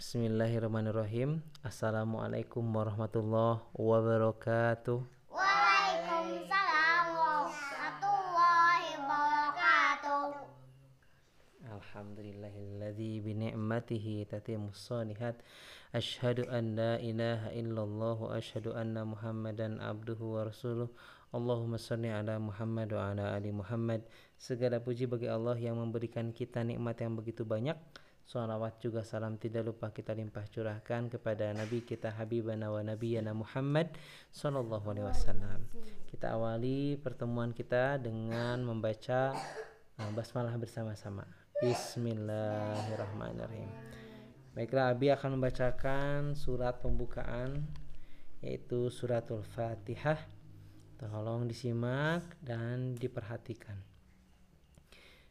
Bismillahirrahmanirrahim. Assalamualaikum warahmatullahi wabarakatuh. Waalaikumsalam warahmatullahi wabarakatuh. Alhamdulillahilladzi bi ni'matihi tatimmus shalihat. Asyhadu an la ilaha illallah wa asyhadu anna Muhammadan abduhu wa rasuluh. Allahumma shalli ala Muhammad wa ala ali Muhammad. Segala puji bagi Allah yang memberikan kita nikmat yang begitu banyak Salawat juga salam tidak lupa kita limpah curahkan kepada Nabi kita Habibana wa Nabiyana Muhammad Sallallahu Alaihi Wasallam. Kita awali pertemuan kita dengan membaca uh, basmalah bersama-sama. Bismillahirrahmanirrahim. Baiklah, Abi akan membacakan surat pembukaan yaitu suratul Fatihah. Tolong disimak dan diperhatikan.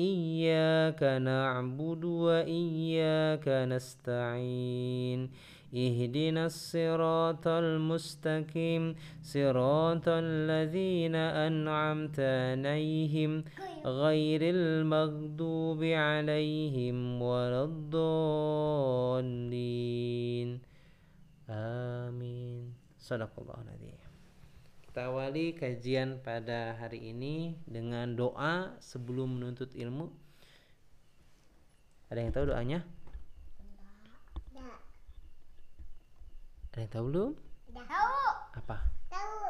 إياك نعبد وإياك نستعين. اهدنا الصراط المستقيم. صراط الذين أنعمت عليهم غير المغضوب عليهم ولا الضالين. آمين. صدق الله العظيم. Kita awali kajian pada hari ini dengan doa sebelum menuntut ilmu. Ada yang tahu doanya? Ada yang tahu belum? Tahu. Apa? Tahu.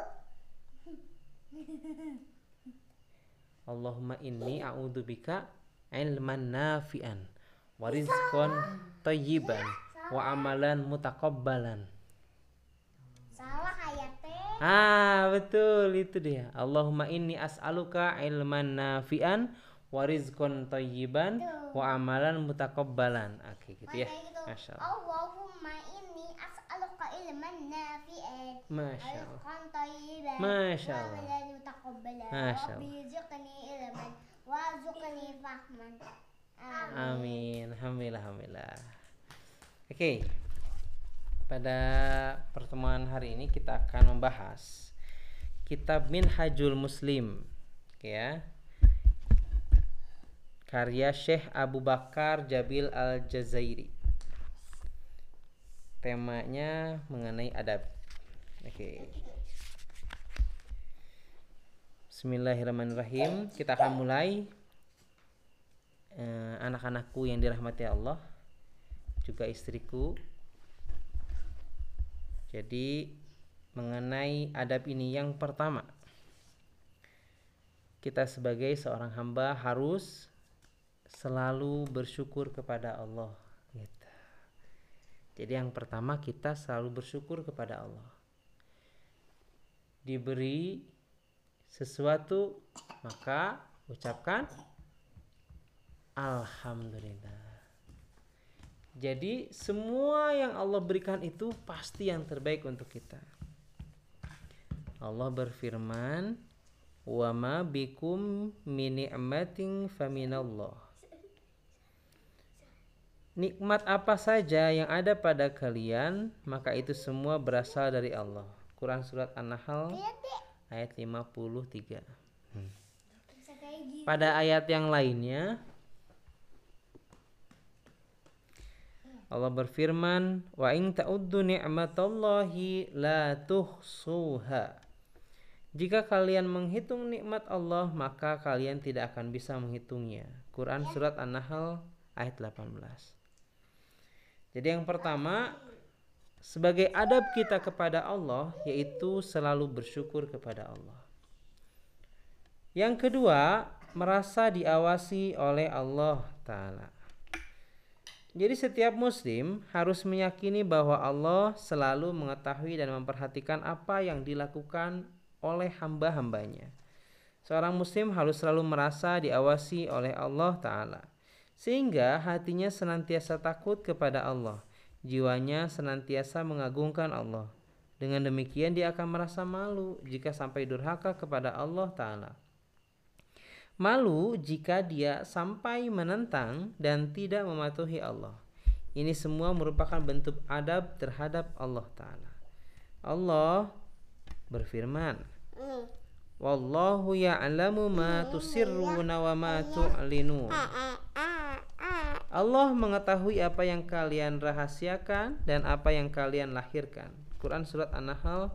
Allahumma inni a'udzubika ilman nafi'an wa rizqan tayyiban wa amalan mutakabbalan. Ah, betul itu dia. Allahumma inni as'aluka ilman nafi'an wa rizqan thayyiban wa amalan mutakabbalan. Oke, gitu ya. Gitu. Masya Allah. Allahumma inni as'aluka ilman nafi'an. Masya Allah. Masya wa Allah. Masya fahman. Amin. Alhamdulillah, alhamdulillah. Oke. Pada pertemuan hari ini kita akan membahas kitab Minhajul Muslim, ya. Karya Syekh Abu Bakar Jabil Al-Jazairi. Temanya mengenai adab. Oke. Bismillahirrahmanirrahim. Kita akan mulai eh, anak-anakku yang dirahmati Allah, juga istriku. Jadi mengenai adab ini yang pertama, kita sebagai seorang hamba harus selalu bersyukur kepada Allah. Gitu. Jadi yang pertama kita selalu bersyukur kepada Allah. Diberi sesuatu maka ucapkan alhamdulillah. Jadi semua yang Allah berikan itu pasti yang terbaik untuk kita. Allah berfirman, "Wa ma bikum min ni'matin faminallah." Nikmat apa saja yang ada pada kalian, maka itu semua berasal dari Allah. Quran surat An-Nahl ayat 53. Hmm. Pada ayat yang lainnya Allah berfirman, "Wa in ta'uddu ni'matallahi la tuhsuha." Jika kalian menghitung nikmat Allah, maka kalian tidak akan bisa menghitungnya. Quran surat An-Nahl ayat 18. Jadi yang pertama, sebagai adab kita kepada Allah yaitu selalu bersyukur kepada Allah. Yang kedua, merasa diawasi oleh Allah taala. Jadi setiap muslim harus meyakini bahwa Allah selalu mengetahui dan memperhatikan apa yang dilakukan oleh hamba-hambanya. Seorang muslim harus selalu merasa diawasi oleh Allah Ta'ala. Sehingga hatinya senantiasa takut kepada Allah. Jiwanya senantiasa mengagungkan Allah. Dengan demikian dia akan merasa malu jika sampai durhaka kepada Allah Ta'ala. Malu jika dia sampai menentang dan tidak mematuhi Allah. Ini semua merupakan bentuk adab terhadap Allah Ta'ala. Allah berfirman, Wallahu ya'lamu ma tusirruna wa ma tu'linun. Allah mengetahui apa yang kalian rahasiakan dan apa yang kalian lahirkan. Quran surat An-Nahl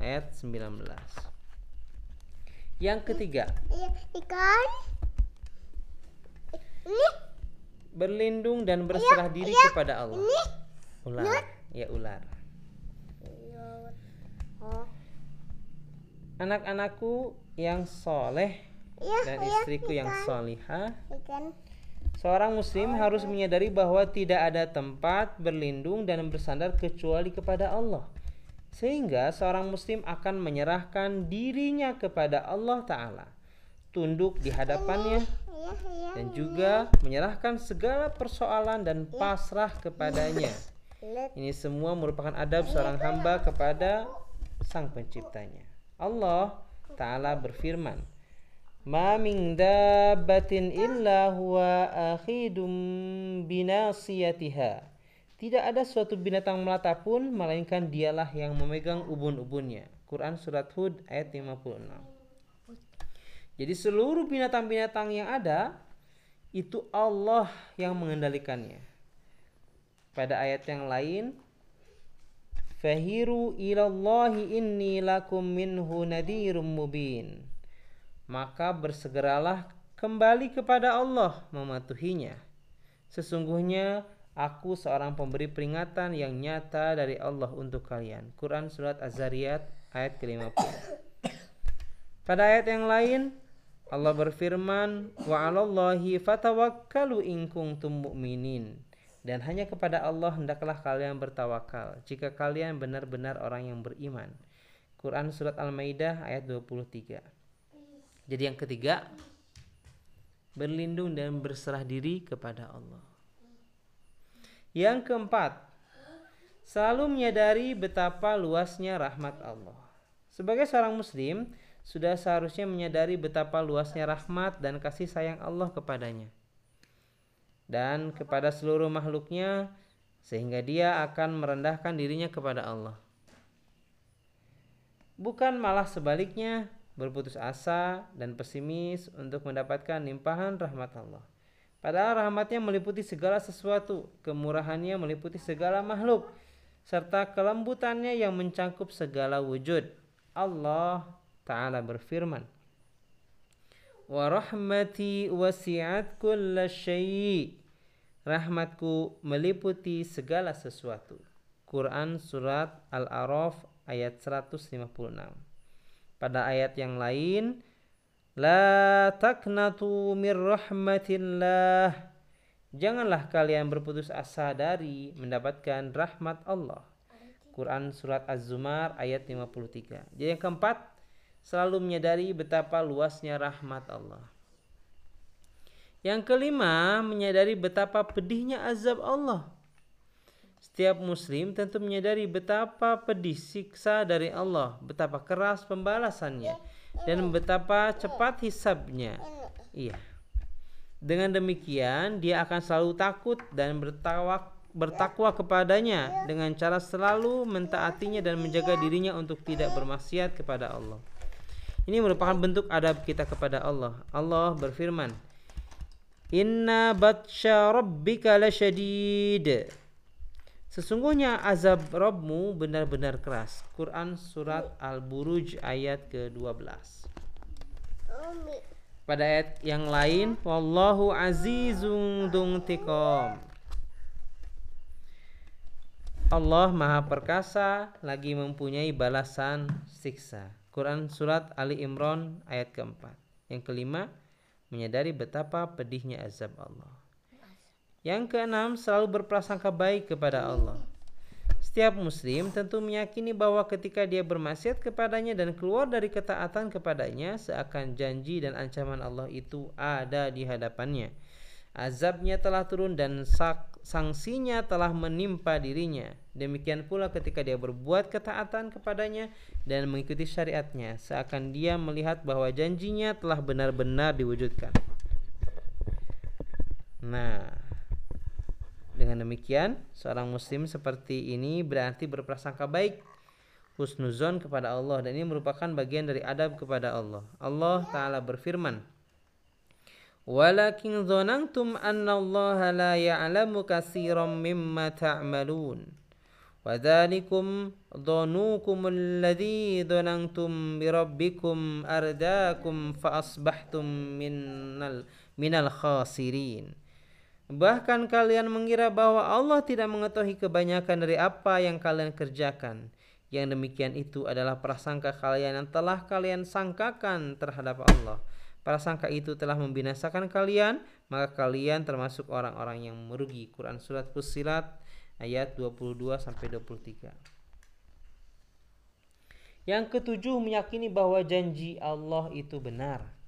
ayat 19. Yang ketiga, Iya, ikan. Ini, berlindung dan berserah diri kepada Allah. ini. Ular, ya ular. Oh, Anak-anakku yang soleh iya, dan iya, istriku yang solihah ikan. Seorang muslim harus menyadari bahwa tidak ada tempat berlindung dan bersandar kecuali kepada Allah. Sehingga seorang muslim akan menyerahkan dirinya kepada Allah Ta'ala. Tunduk di hadapannya dan juga menyerahkan segala persoalan dan pasrah kepadanya. Ini semua merupakan adab seorang hamba kepada sang penciptanya. Allah Ta'ala berfirman, Ma min dabbatin illa huwa akhidum binasiyatiha. Tidak ada suatu binatang melata pun melainkan dialah yang memegang ubun-ubunnya. Quran surat Hud ayat 56. Jadi seluruh binatang-binatang yang ada itu Allah yang mengendalikannya. Pada ayat yang lain Fahiru ilallahi inni lakum minhu nadirum mubin maka bersegeralah kembali kepada Allah mematuhinya. Sesungguhnya aku seorang pemberi peringatan yang nyata dari Allah untuk kalian. Quran surat Az-Zariyat ayat ke-50. Pada ayat yang lain Allah berfirman, "Wa 'alallahi fatawakkalu in kuntum mu'minin." Dan hanya kepada Allah hendaklah kalian bertawakal jika kalian benar-benar orang yang beriman. Quran surat Al-Maidah ayat 23. Jadi yang ketiga, berlindung dan berserah diri kepada Allah. Yang keempat, selalu menyadari betapa luasnya rahmat Allah. Sebagai seorang muslim, sudah seharusnya menyadari betapa luasnya rahmat dan kasih sayang Allah kepadanya dan kepada seluruh makhluknya sehingga dia akan merendahkan dirinya kepada Allah. Bukan malah sebaliknya berputus asa dan pesimis untuk mendapatkan limpahan rahmat Allah. Padahal rahmatnya meliputi segala sesuatu, kemurahannya meliputi segala makhluk, serta kelembutannya yang mencangkup segala wujud. Allah Ta'ala berfirman, Wa rahmati wasi'at kulla syai' Rahmatku meliputi segala sesuatu. Quran Surat Al-A'raf ayat 156 pada ayat yang lain la taknatu mir rahmatillah. Janganlah kalian berputus asa dari mendapatkan rahmat Allah. Quran surat Az-Zumar ayat 53 jadi yang keempat selalu menyadari betapa luasnya rahmat Allah. Yang kelima menyadari betapa pedihnya azab Allah setiap muslim tentu menyadari betapa pedih siksa dari Allah, betapa keras pembalasannya, dan betapa cepat hisabnya. Iya. Dengan demikian, dia akan selalu takut dan bertakwa, bertakwa kepadanya dengan cara selalu mentaatinya dan menjaga dirinya untuk tidak bermaksiat kepada Allah. Ini merupakan bentuk adab kita kepada Allah. Allah berfirman, Inna batsya rabbika lasyadid. Sesungguhnya azab Robmu benar-benar keras. Quran surat Al-Buruj ayat ke-12. Pada ayat yang lain, wallahu azizun dzuntiqam. Allah Maha Perkasa lagi mempunyai balasan siksa. Quran surat Ali Imran ayat keempat. Yang kelima, menyadari betapa pedihnya azab Allah. Yang keenam, selalu berprasangka baik kepada Allah. Setiap muslim tentu meyakini bahwa ketika dia bermaksiat kepadanya dan keluar dari ketaatan kepadanya, seakan janji dan ancaman Allah itu ada di hadapannya. Azabnya telah turun dan sanksinya telah menimpa dirinya. Demikian pula ketika dia berbuat ketaatan kepadanya dan mengikuti syariatnya, seakan dia melihat bahwa janjinya telah benar-benar diwujudkan. Nah, dengan demikian, seorang muslim seperti ini berarti berprasangka baik husnuzon kepada Allah dan ini merupakan bagian dari adab kepada Allah. Allah taala berfirman, "Walakin dzanantum anna Allah la ya'lamu katsiran mimma ta'malun." وذلكم ظنوكم الذي ظننتم بربكم أرداكم فأصبحتم من من الخاسرين Bahkan kalian mengira bahwa Allah tidak mengetahui kebanyakan dari apa yang kalian kerjakan. Yang demikian itu adalah prasangka kalian yang telah kalian sangkakan terhadap Allah. Prasangka itu telah membinasakan kalian, maka kalian termasuk orang-orang yang merugi. Quran Surat Fusilat ayat 22 sampai 23. Yang ketujuh meyakini bahwa janji Allah itu benar.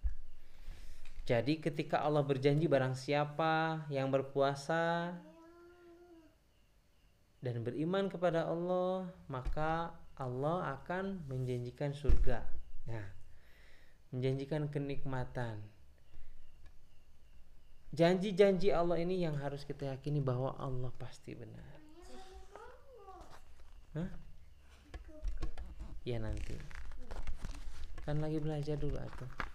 Jadi ketika Allah berjanji barang siapa yang berpuasa dan beriman kepada Allah, maka Allah akan menjanjikan surga. Nah, menjanjikan kenikmatan. Janji-janji Allah ini yang harus kita yakini bahwa Allah pasti benar. Hah? Ya nanti. Kan lagi belajar dulu atau.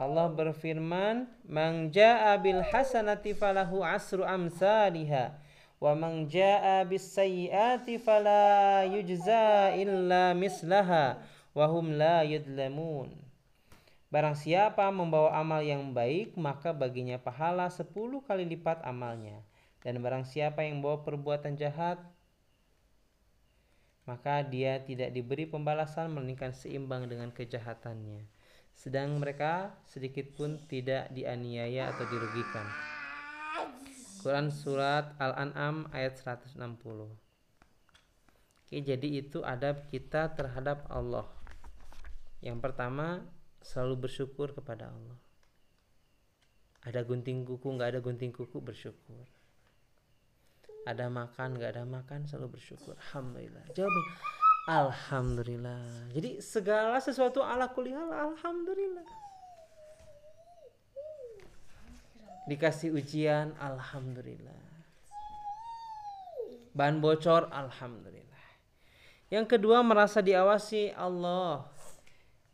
Allah berfirman, "Man jaa bil hasanati falahu asru amsalha, wa man jaa bis sayyiati fala yujza illa mislaha wa hum la yudlamun." Barang siapa membawa amal yang baik, maka baginya pahala sepuluh kali lipat amalnya. Dan barang siapa yang membawa perbuatan jahat, maka dia tidak diberi pembalasan melainkan seimbang dengan kejahatannya. Sedang mereka sedikit pun tidak dianiaya atau dirugikan. Quran Surat Al-An'am ayat 160 Oke, jadi itu adab kita terhadap Allah. Yang pertama, selalu bersyukur kepada Allah. Ada gunting kuku, nggak ada gunting kuku bersyukur. Ada makan, nggak ada makan, selalu bersyukur. Alhamdulillah. Jawab. Alhamdulillah. Jadi segala sesuatu ala kulihal, alhamdulillah. Dikasih ujian, alhamdulillah. Bahan bocor, alhamdulillah. Yang kedua merasa diawasi Allah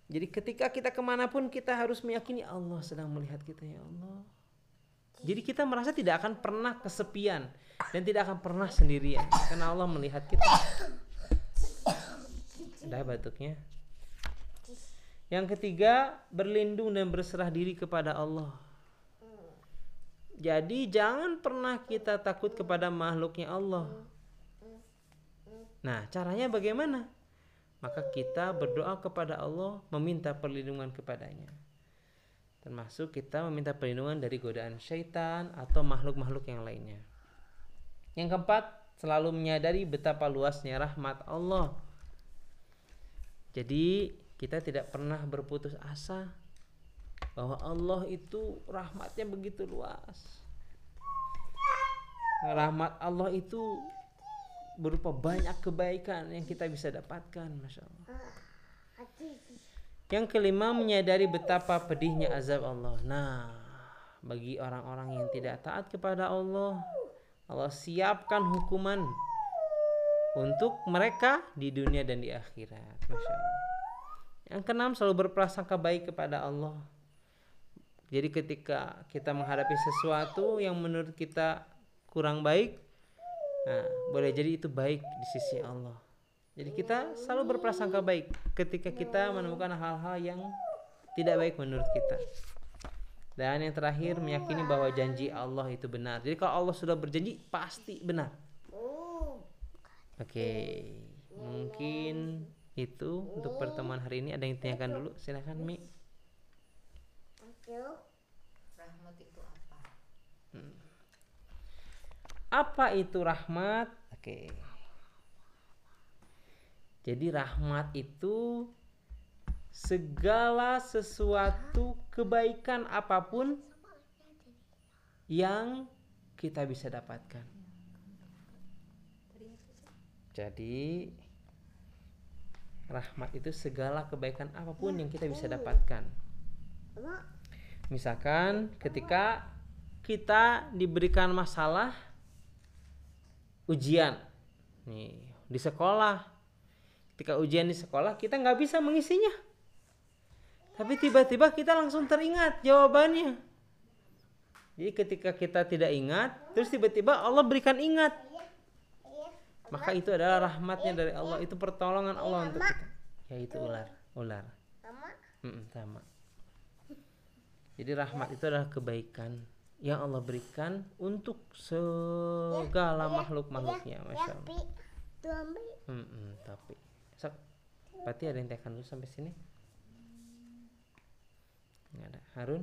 jadi ketika kita ke mana pun kita harus meyakini Allah sedang melihat kita ya Allah. Jadi kita merasa tidak akan pernah kesepian dan tidak akan pernah sendirian karena Allah melihat kita. Dah batuknya. Yang ketiga, berlindung dan berserah diri kepada Allah. Jadi jangan pernah kita takut kepada makhluknya Allah. Nah, caranya bagaimana? maka kita berdoa kepada Allah meminta perlindungan kepadanya termasuk kita meminta perlindungan dari godaan syaitan atau makhluk-makhluk yang lainnya yang keempat selalu menyadari betapa luasnya rahmat Allah jadi kita tidak pernah berputus asa bahwa Allah itu rahmatnya begitu luas. Rahmat Allah itu berupa banyak kebaikan yang kita bisa dapatkan Masya Allah. Yang kelima menyadari betapa pedihnya azab Allah. Nah bagi orang-orang yang tidak taat kepada Allah Allah siapkan hukuman untuk mereka di dunia dan di akhirat Masya yang keenam selalu berprasangka baik kepada Allah jadi ketika kita menghadapi sesuatu yang menurut kita kurang baik Nah, boleh jadi itu baik di sisi Allah. Jadi kita selalu berprasangka baik ketika kita menemukan hal-hal yang tidak baik menurut kita. Dan yang terakhir meyakini bahwa janji Allah itu benar. Jadi kalau Allah sudah berjanji pasti benar. Oke, mungkin itu untuk pertemuan hari ini ada yang tanyakan dulu. Silakan Mi. Rahmat itu apa? Hmm. Apa itu rahmat? Oke. Jadi rahmat itu segala sesuatu kebaikan apa pun yang kita bisa dapatkan. Jadi rahmat itu segala kebaikan apa pun yang kita bisa dapatkan. Misalkan ketika kita diberikan masalah ujian nih di sekolah. Ketika ujian di sekolah kita nggak bisa mengisinya. Tapi tiba-tiba kita langsung teringat jawabannya. Jadi ketika kita tidak ingat, terus tiba-tiba Allah berikan ingat. Maka itu adalah rahmatnya dari Allah, itu pertolongan Allah untuk kita. Yaitu ular, ular. Mm-mm, sama. Jadi rahmat itu adalah kebaikan yang Allah berikan untuk segala makhluk-makhluknya, masya Allah. tapi. Mm-mm, sok, berarti ada yang tekan dulu sampai sini? Nggak ada. Harun?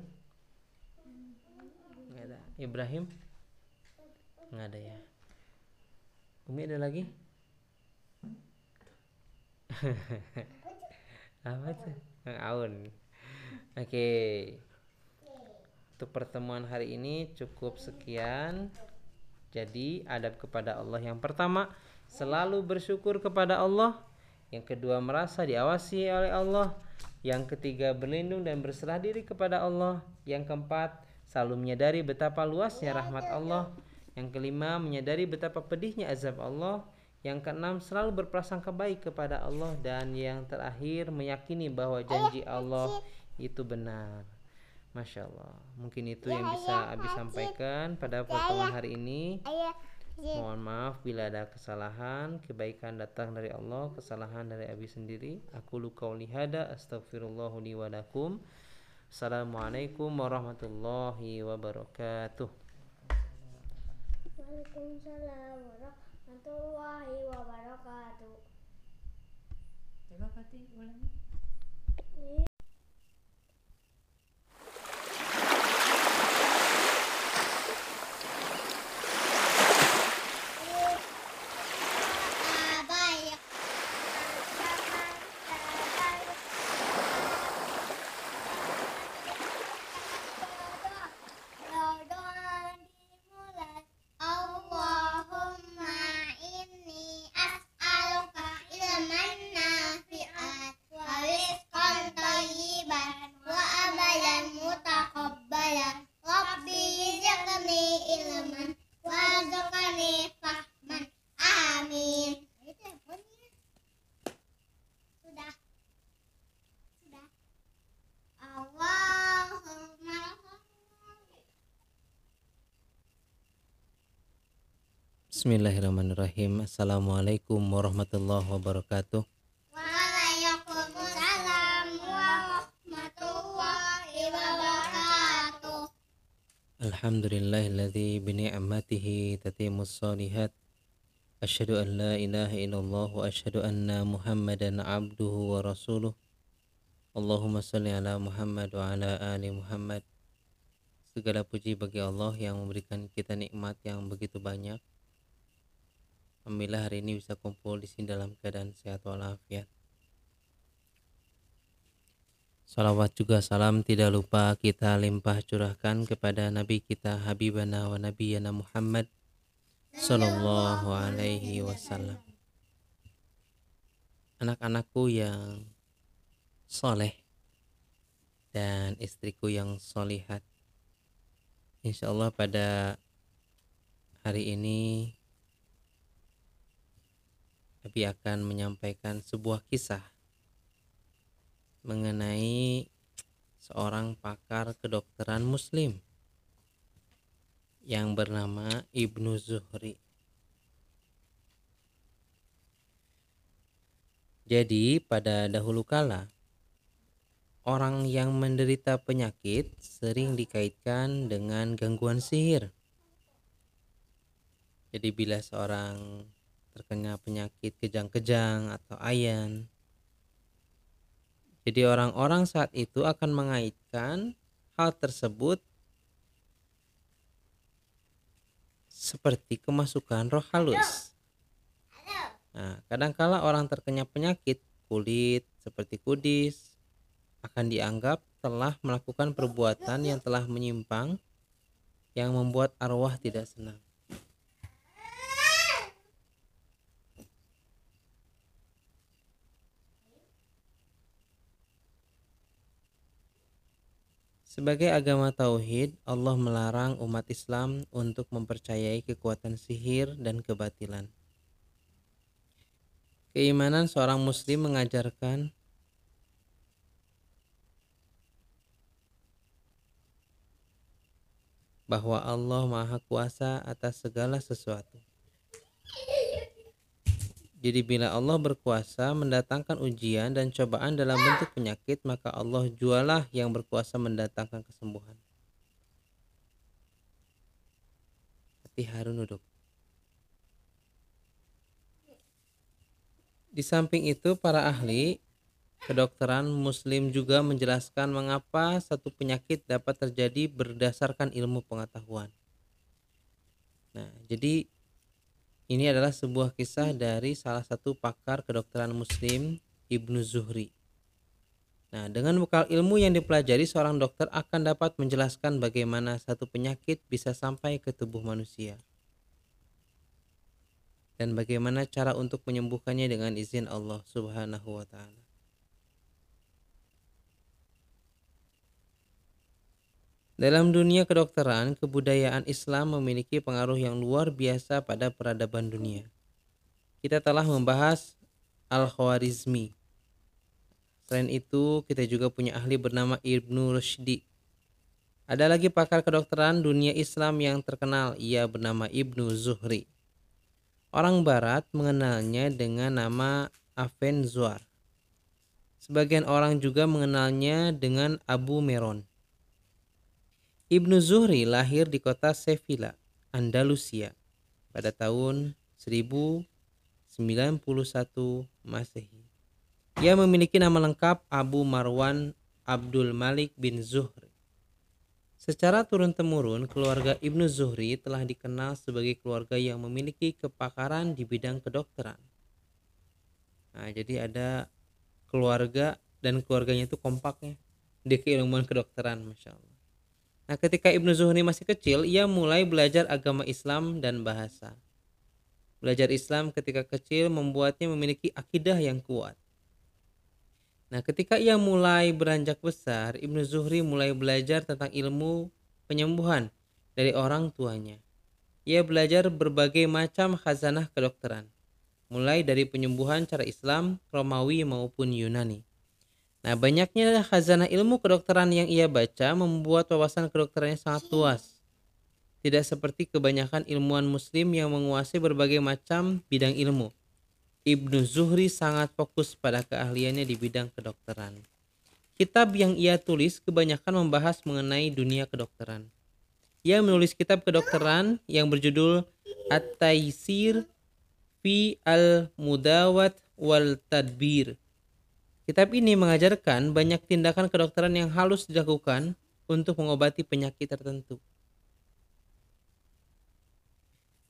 Nggak ada. Ibrahim? Nggak ada ya. Umi ada lagi? Apa tuh? Kang Aun. Oke. Untuk pertemuan hari ini cukup sekian. Jadi adab kepada Allah yang pertama selalu bersyukur kepada Allah. Yang kedua merasa diawasi oleh Allah. Yang ketiga berlindung dan berserah diri kepada Allah. Yang keempat selalu menyadari betapa luasnya rahmat Allah. Yang kelima menyadari betapa pedihnya azab Allah. Yang keenam selalu berprasangka baik kepada Allah dan yang terakhir meyakini bahwa janji Allah itu benar. Masya Allah. Mungkin itu yang bisa Abi sampaikan pada pertemuan hari ini. Mohon maaf bila ada kesalahan, kebaikan datang dari Allah, kesalahan dari Abi sendiri. Aku luka hada astagfirullahu li wa lakum. Assalamualaikum warahmatullahi wabarakatuh. Waalaikumsalam warahmatullahi wabarakatuh. Coba Fatih ulangi. Allahumma inni as'aluka ilman nafi'an wa rizqan thayyiban wa amalan mutaqabbalan Rabbi zidni ilman warzuqni fahman amin sudah sudah Allahumma Bismillahirrahmanirrahim. Assalamualaikum warahmatullahi wabarakatuh. Waalaikumsalam warahmatullahi wabarakatuh. Alhamdulillahilladzi bini'matihi tatimus salihat. Asyhadu an la ilaha illallah wa asyhadu anna Muhammadan abduhu wa rasuluh. Allahumma salli ala Muhammad wa ala ali Muhammad. Segala puji bagi Allah yang memberikan kita nikmat yang begitu banyak. Alhamdulillah hari ini bisa kumpul di sini dalam keadaan sehat walafiat. Salawat juga salam tidak lupa kita limpah curahkan kepada Nabi kita Habibana wa Nabiyana Muhammad Sallallahu alaihi wasallam Anak-anakku yang soleh dan istriku yang solihat Insya Allah pada hari ini Abi akan menyampaikan sebuah kisah mengenai seorang pakar kedokteran muslim yang bernama Ibnu Zuhri. Jadi pada dahulu kala orang yang menderita penyakit sering dikaitkan dengan gangguan sihir. Jadi bila seorang terkena penyakit kejang-kejang atau ayan, jadi orang-orang saat itu akan mengaitkan hal tersebut seperti kemasukan roh halus. Nah, kadangkala orang terkena penyakit kulit seperti kudis akan dianggap telah melakukan perbuatan yang telah menyimpang yang membuat arwah tidak senang. Sebagai agama tauhid, Allah melarang umat Islam untuk mempercayai kekuatan sihir dan kebatilan. Keimanan seorang muslim mengajarkan bahwa Allah Maha Kuasa atas segala sesuatu. Jadi bila Allah berkuasa mendatangkan ujian dan cobaan dalam bentuk penyakit, maka Allah jualah yang berkuasa mendatangkan kesembuhan. Hati Harun duduk. Di samping itu, para ahli kedokteran muslim juga menjelaskan mengapa satu penyakit dapat terjadi berdasarkan ilmu pengetahuan. Nah, jadi ini adalah sebuah kisah dari salah satu pakar kedokteran muslim Ibnu Zuhri. Nah, dengan bekal ilmu yang dipelajari seorang dokter akan dapat menjelaskan bagaimana satu penyakit bisa sampai ke tubuh manusia. Dan bagaimana cara untuk menyembuhkannya dengan izin Allah Subhanahu wa taala. Dalam dunia kedokteran, kebudayaan Islam memiliki pengaruh yang luar biasa pada peradaban dunia. Kita telah membahas Al-Khwarizmi. Selain itu, kita juga punya ahli bernama Ibnu Rushdi. Ada lagi pakar kedokteran dunia Islam yang terkenal, ia bernama Ibnu Zuhri. Orang barat mengenalnya dengan nama Avenzuar. Sebagian orang juga mengenalnya dengan Abu Meron. Ibnu Zuhri lahir di kota Sevilla, Andalusia pada tahun 1091 Masehi. Ia memiliki nama lengkap Abu Marwan Abdul Malik bin Zuhri. Secara turun-temurun, keluarga Ibnu Zuhri telah dikenal sebagai keluarga yang memiliki kepakaran di bidang kedokteran. Nah, jadi ada keluarga dan keluarganya itu kompaknya di keilmuan kedokteran, masya Allah. Nah, ketika Ibnu Zuhri masih kecil, ia mulai belajar agama Islam dan bahasa. Belajar Islam ketika kecil membuatnya memiliki akidah yang kuat. Nah, ketika ia mulai beranjak besar, Ibnu Zuhri mulai belajar tentang ilmu penyembuhan dari orang tuanya. Ia belajar berbagai macam khazanah kedokteran, mulai dari penyembuhan cara Islam, Romawi maupun Yunani. Nah, banyaknya khazanah ilmu kedokteran yang ia baca membuat wawasan kedokterannya sangat luas. Tidak seperti kebanyakan ilmuwan muslim yang menguasai berbagai macam bidang ilmu. Ibnu Zuhri sangat fokus pada keahliannya di bidang kedokteran. Kitab yang ia tulis kebanyakan membahas mengenai dunia kedokteran. Ia menulis kitab kedokteran yang berjudul At-Taisir fi al-Mudawat wal Tadbir Kitab ini mengajarkan banyak tindakan kedokteran yang halus dilakukan untuk mengobati penyakit tertentu.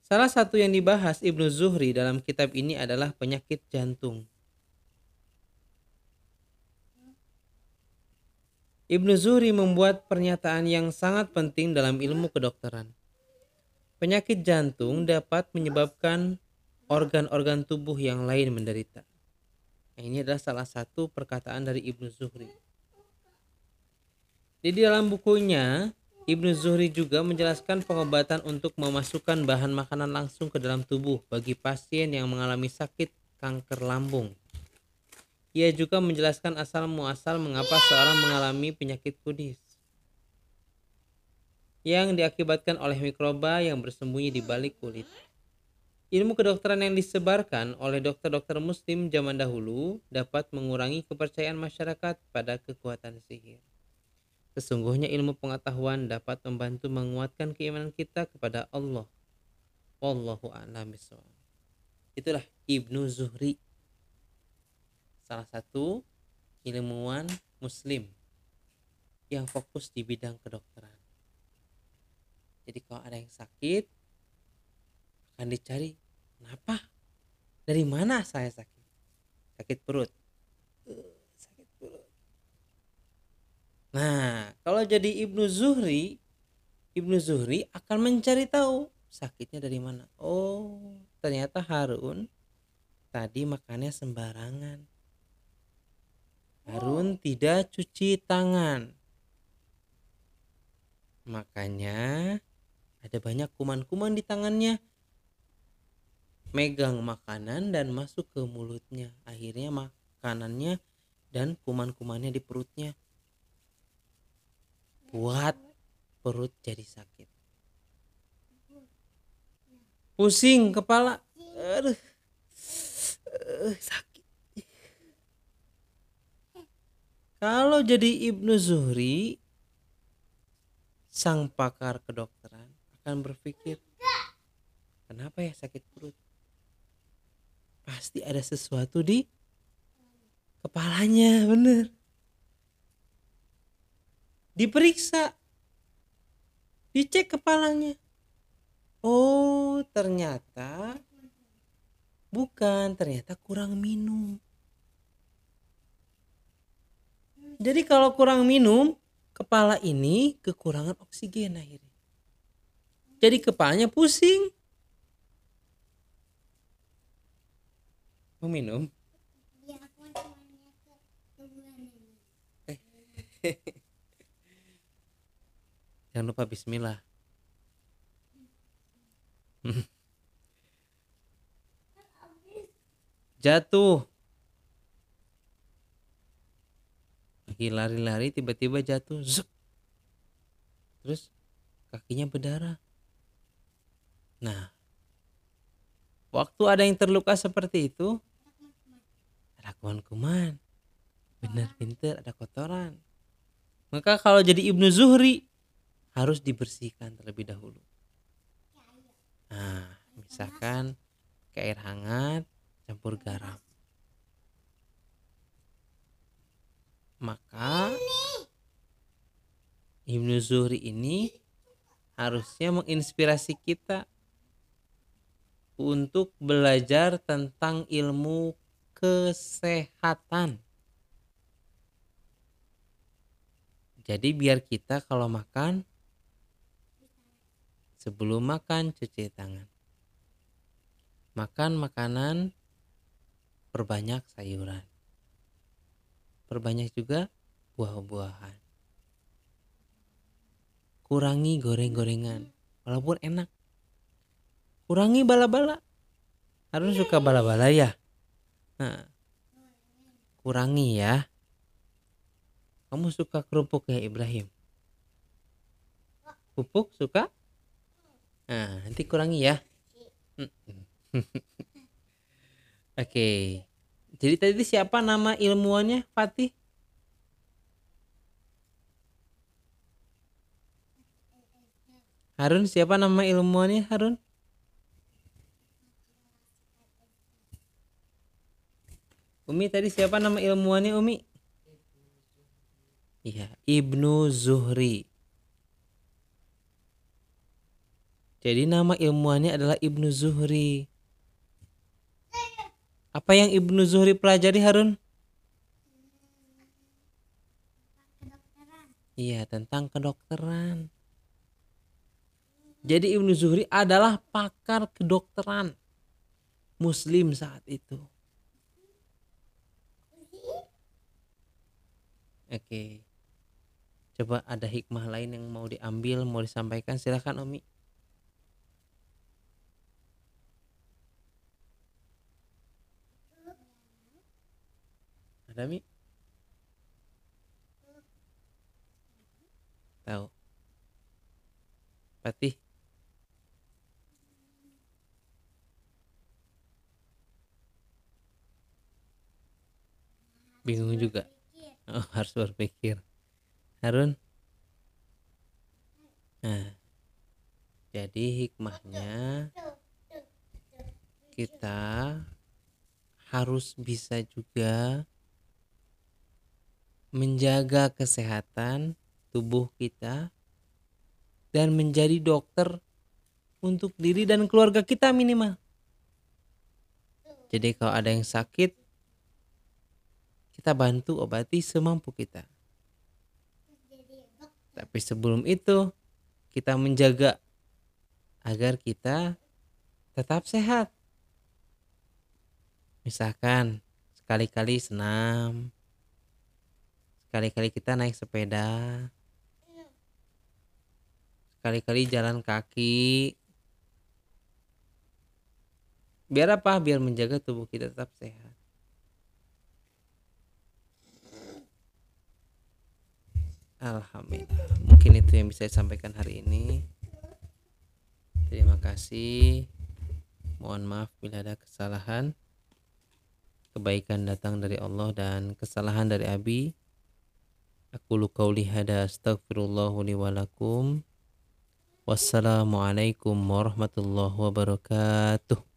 Salah satu yang dibahas Ibnu Zuhri dalam kitab ini adalah penyakit jantung. Ibnu Zuhri membuat pernyataan yang sangat penting dalam ilmu kedokteran. Penyakit jantung dapat menyebabkan organ-organ tubuh yang lain menderita. Nah, ini adalah salah satu perkataan dari Ibnu Zuhri. Di dalam bukunya, Ibnu Zuhri juga menjelaskan pengobatan untuk memasukkan bahan makanan langsung ke dalam tubuh bagi pasien yang mengalami sakit kanker lambung. Ia juga menjelaskan asal muasal mengapa seorang mengalami penyakit kudis yang diakibatkan oleh mikroba yang bersembunyi di balik kulit. Ilmu kedokteran yang disebarkan oleh dokter-dokter muslim zaman dahulu dapat mengurangi kepercayaan masyarakat pada kekuatan sihir. Sesungguhnya ilmu pengetahuan dapat membantu menguatkan keimanan kita kepada Allah. Wallahu a'lam Itulah Ibnu Zuhri. Salah satu ilmuwan muslim yang fokus di bidang kedokteran. Jadi kalau ada yang sakit akan dicari Kenapa? Dari mana saya sakit? Sakit perut. sakit perut. Nah, kalau jadi Ibnu Zuhri, Ibnu Zuhri akan mencari tahu sakitnya dari mana. Oh, ternyata Harun tadi makannya sembarangan. Harun tidak cuci tangan. Makanya ada banyak kuman-kuman di tangannya. Megang makanan dan masuk ke mulutnya. Akhirnya makanannya dan kuman-kumannya di perutnya buat perut jadi sakit. Pusing kepala. Aduh. Eh, sakit. Kalau jadi Ibnu Zuhri sang pakar kedokteran akan berpikir kenapa ya sakit perut? Pasti ada sesuatu di kepalanya, bener. Diperiksa. Dicek kepalanya. Oh ternyata bukan ternyata kurang minum. Jadi kalau kurang minum kepala ini kekurangan oksigen akhirnya. Jadi kepalanya pusing mau minum aku ke kuburan ini. Jangan lupa bismillah. Jatuh. Lagi lari-lari tiba-tiba jatuh. Zuk. Terus kakinya berdarah. Nah, waktu ada yang terluka seperti itu, ada kuman-kuman. Bener pinter, ada kotoran. Maka kalau jadi Ibnu Zuhri, harus dibersihkan terlebih dahulu. Nah, misalkan ke air hangat, campur garam. Maka Ibnu Zuhri ini harusnya menginspirasi kita untuk belajar tentang ilmu kesehatan. Jadi biar kita kalau makan Sebelum makan, cuci tangan. Makan makanan, perbanyak sayuran. Perbanyak juga buah-buahan. Kurangi goreng-gorengan, walaupun enak. Kurangi bala-bala. Harus suka bala-bala ya. Nah, kurangi ya. Kamu suka kerupuk ya Ibrahim? Pupuk suka? Nah, nanti kurangi ya. Oke. Jadi tadi siapa nama ilmuannya Fatih? Harun siapa nama ilmuannya Harun? Umi tadi siapa nama ilmuannya Umi? Iya, Ibnu Zuhri. Jadi nama ilmuannya adalah Ibnu Zuhri. Apa yang Ibnu Zuhri pelajari Harun? Iya, tentang kedokteran. Jadi Ibnu Zuhri adalah pakar kedokteran muslim saat itu. Oke. Coba ada hikmah lain yang mau diambil, mau disampaikan silahkan Umi. Ada Mi? Tahu. Patih. Bingung juga. Oh, harus berpikir. Harun. Nah. Jadi hikmahnya kita harus bisa juga menjaga kesehatan tubuh kita dan menjadi dokter untuk diri dan keluarga kita minimal. Jadi kalau ada yang sakit kita bantu obati semampu kita. Tapi sebelum itu kita menjaga agar kita tetap sehat. Misalkan sekali-kali senam, sekali-kali kita naik sepeda, sekali-kali jalan kaki. Biar apa? Biar menjaga tubuh kita tetap sehat. Alhamdulillah. Mungkin itu yang bisa saya sampaikan hari ini. Terima kasih. Mohon maaf bila ada kesalahan. Kebaikan datang dari Allah dan kesalahan dari Abi. Aku qauli hada astaghfirullahu li walakum. Wassalamualaikum warahmatullahi wabarakatuh.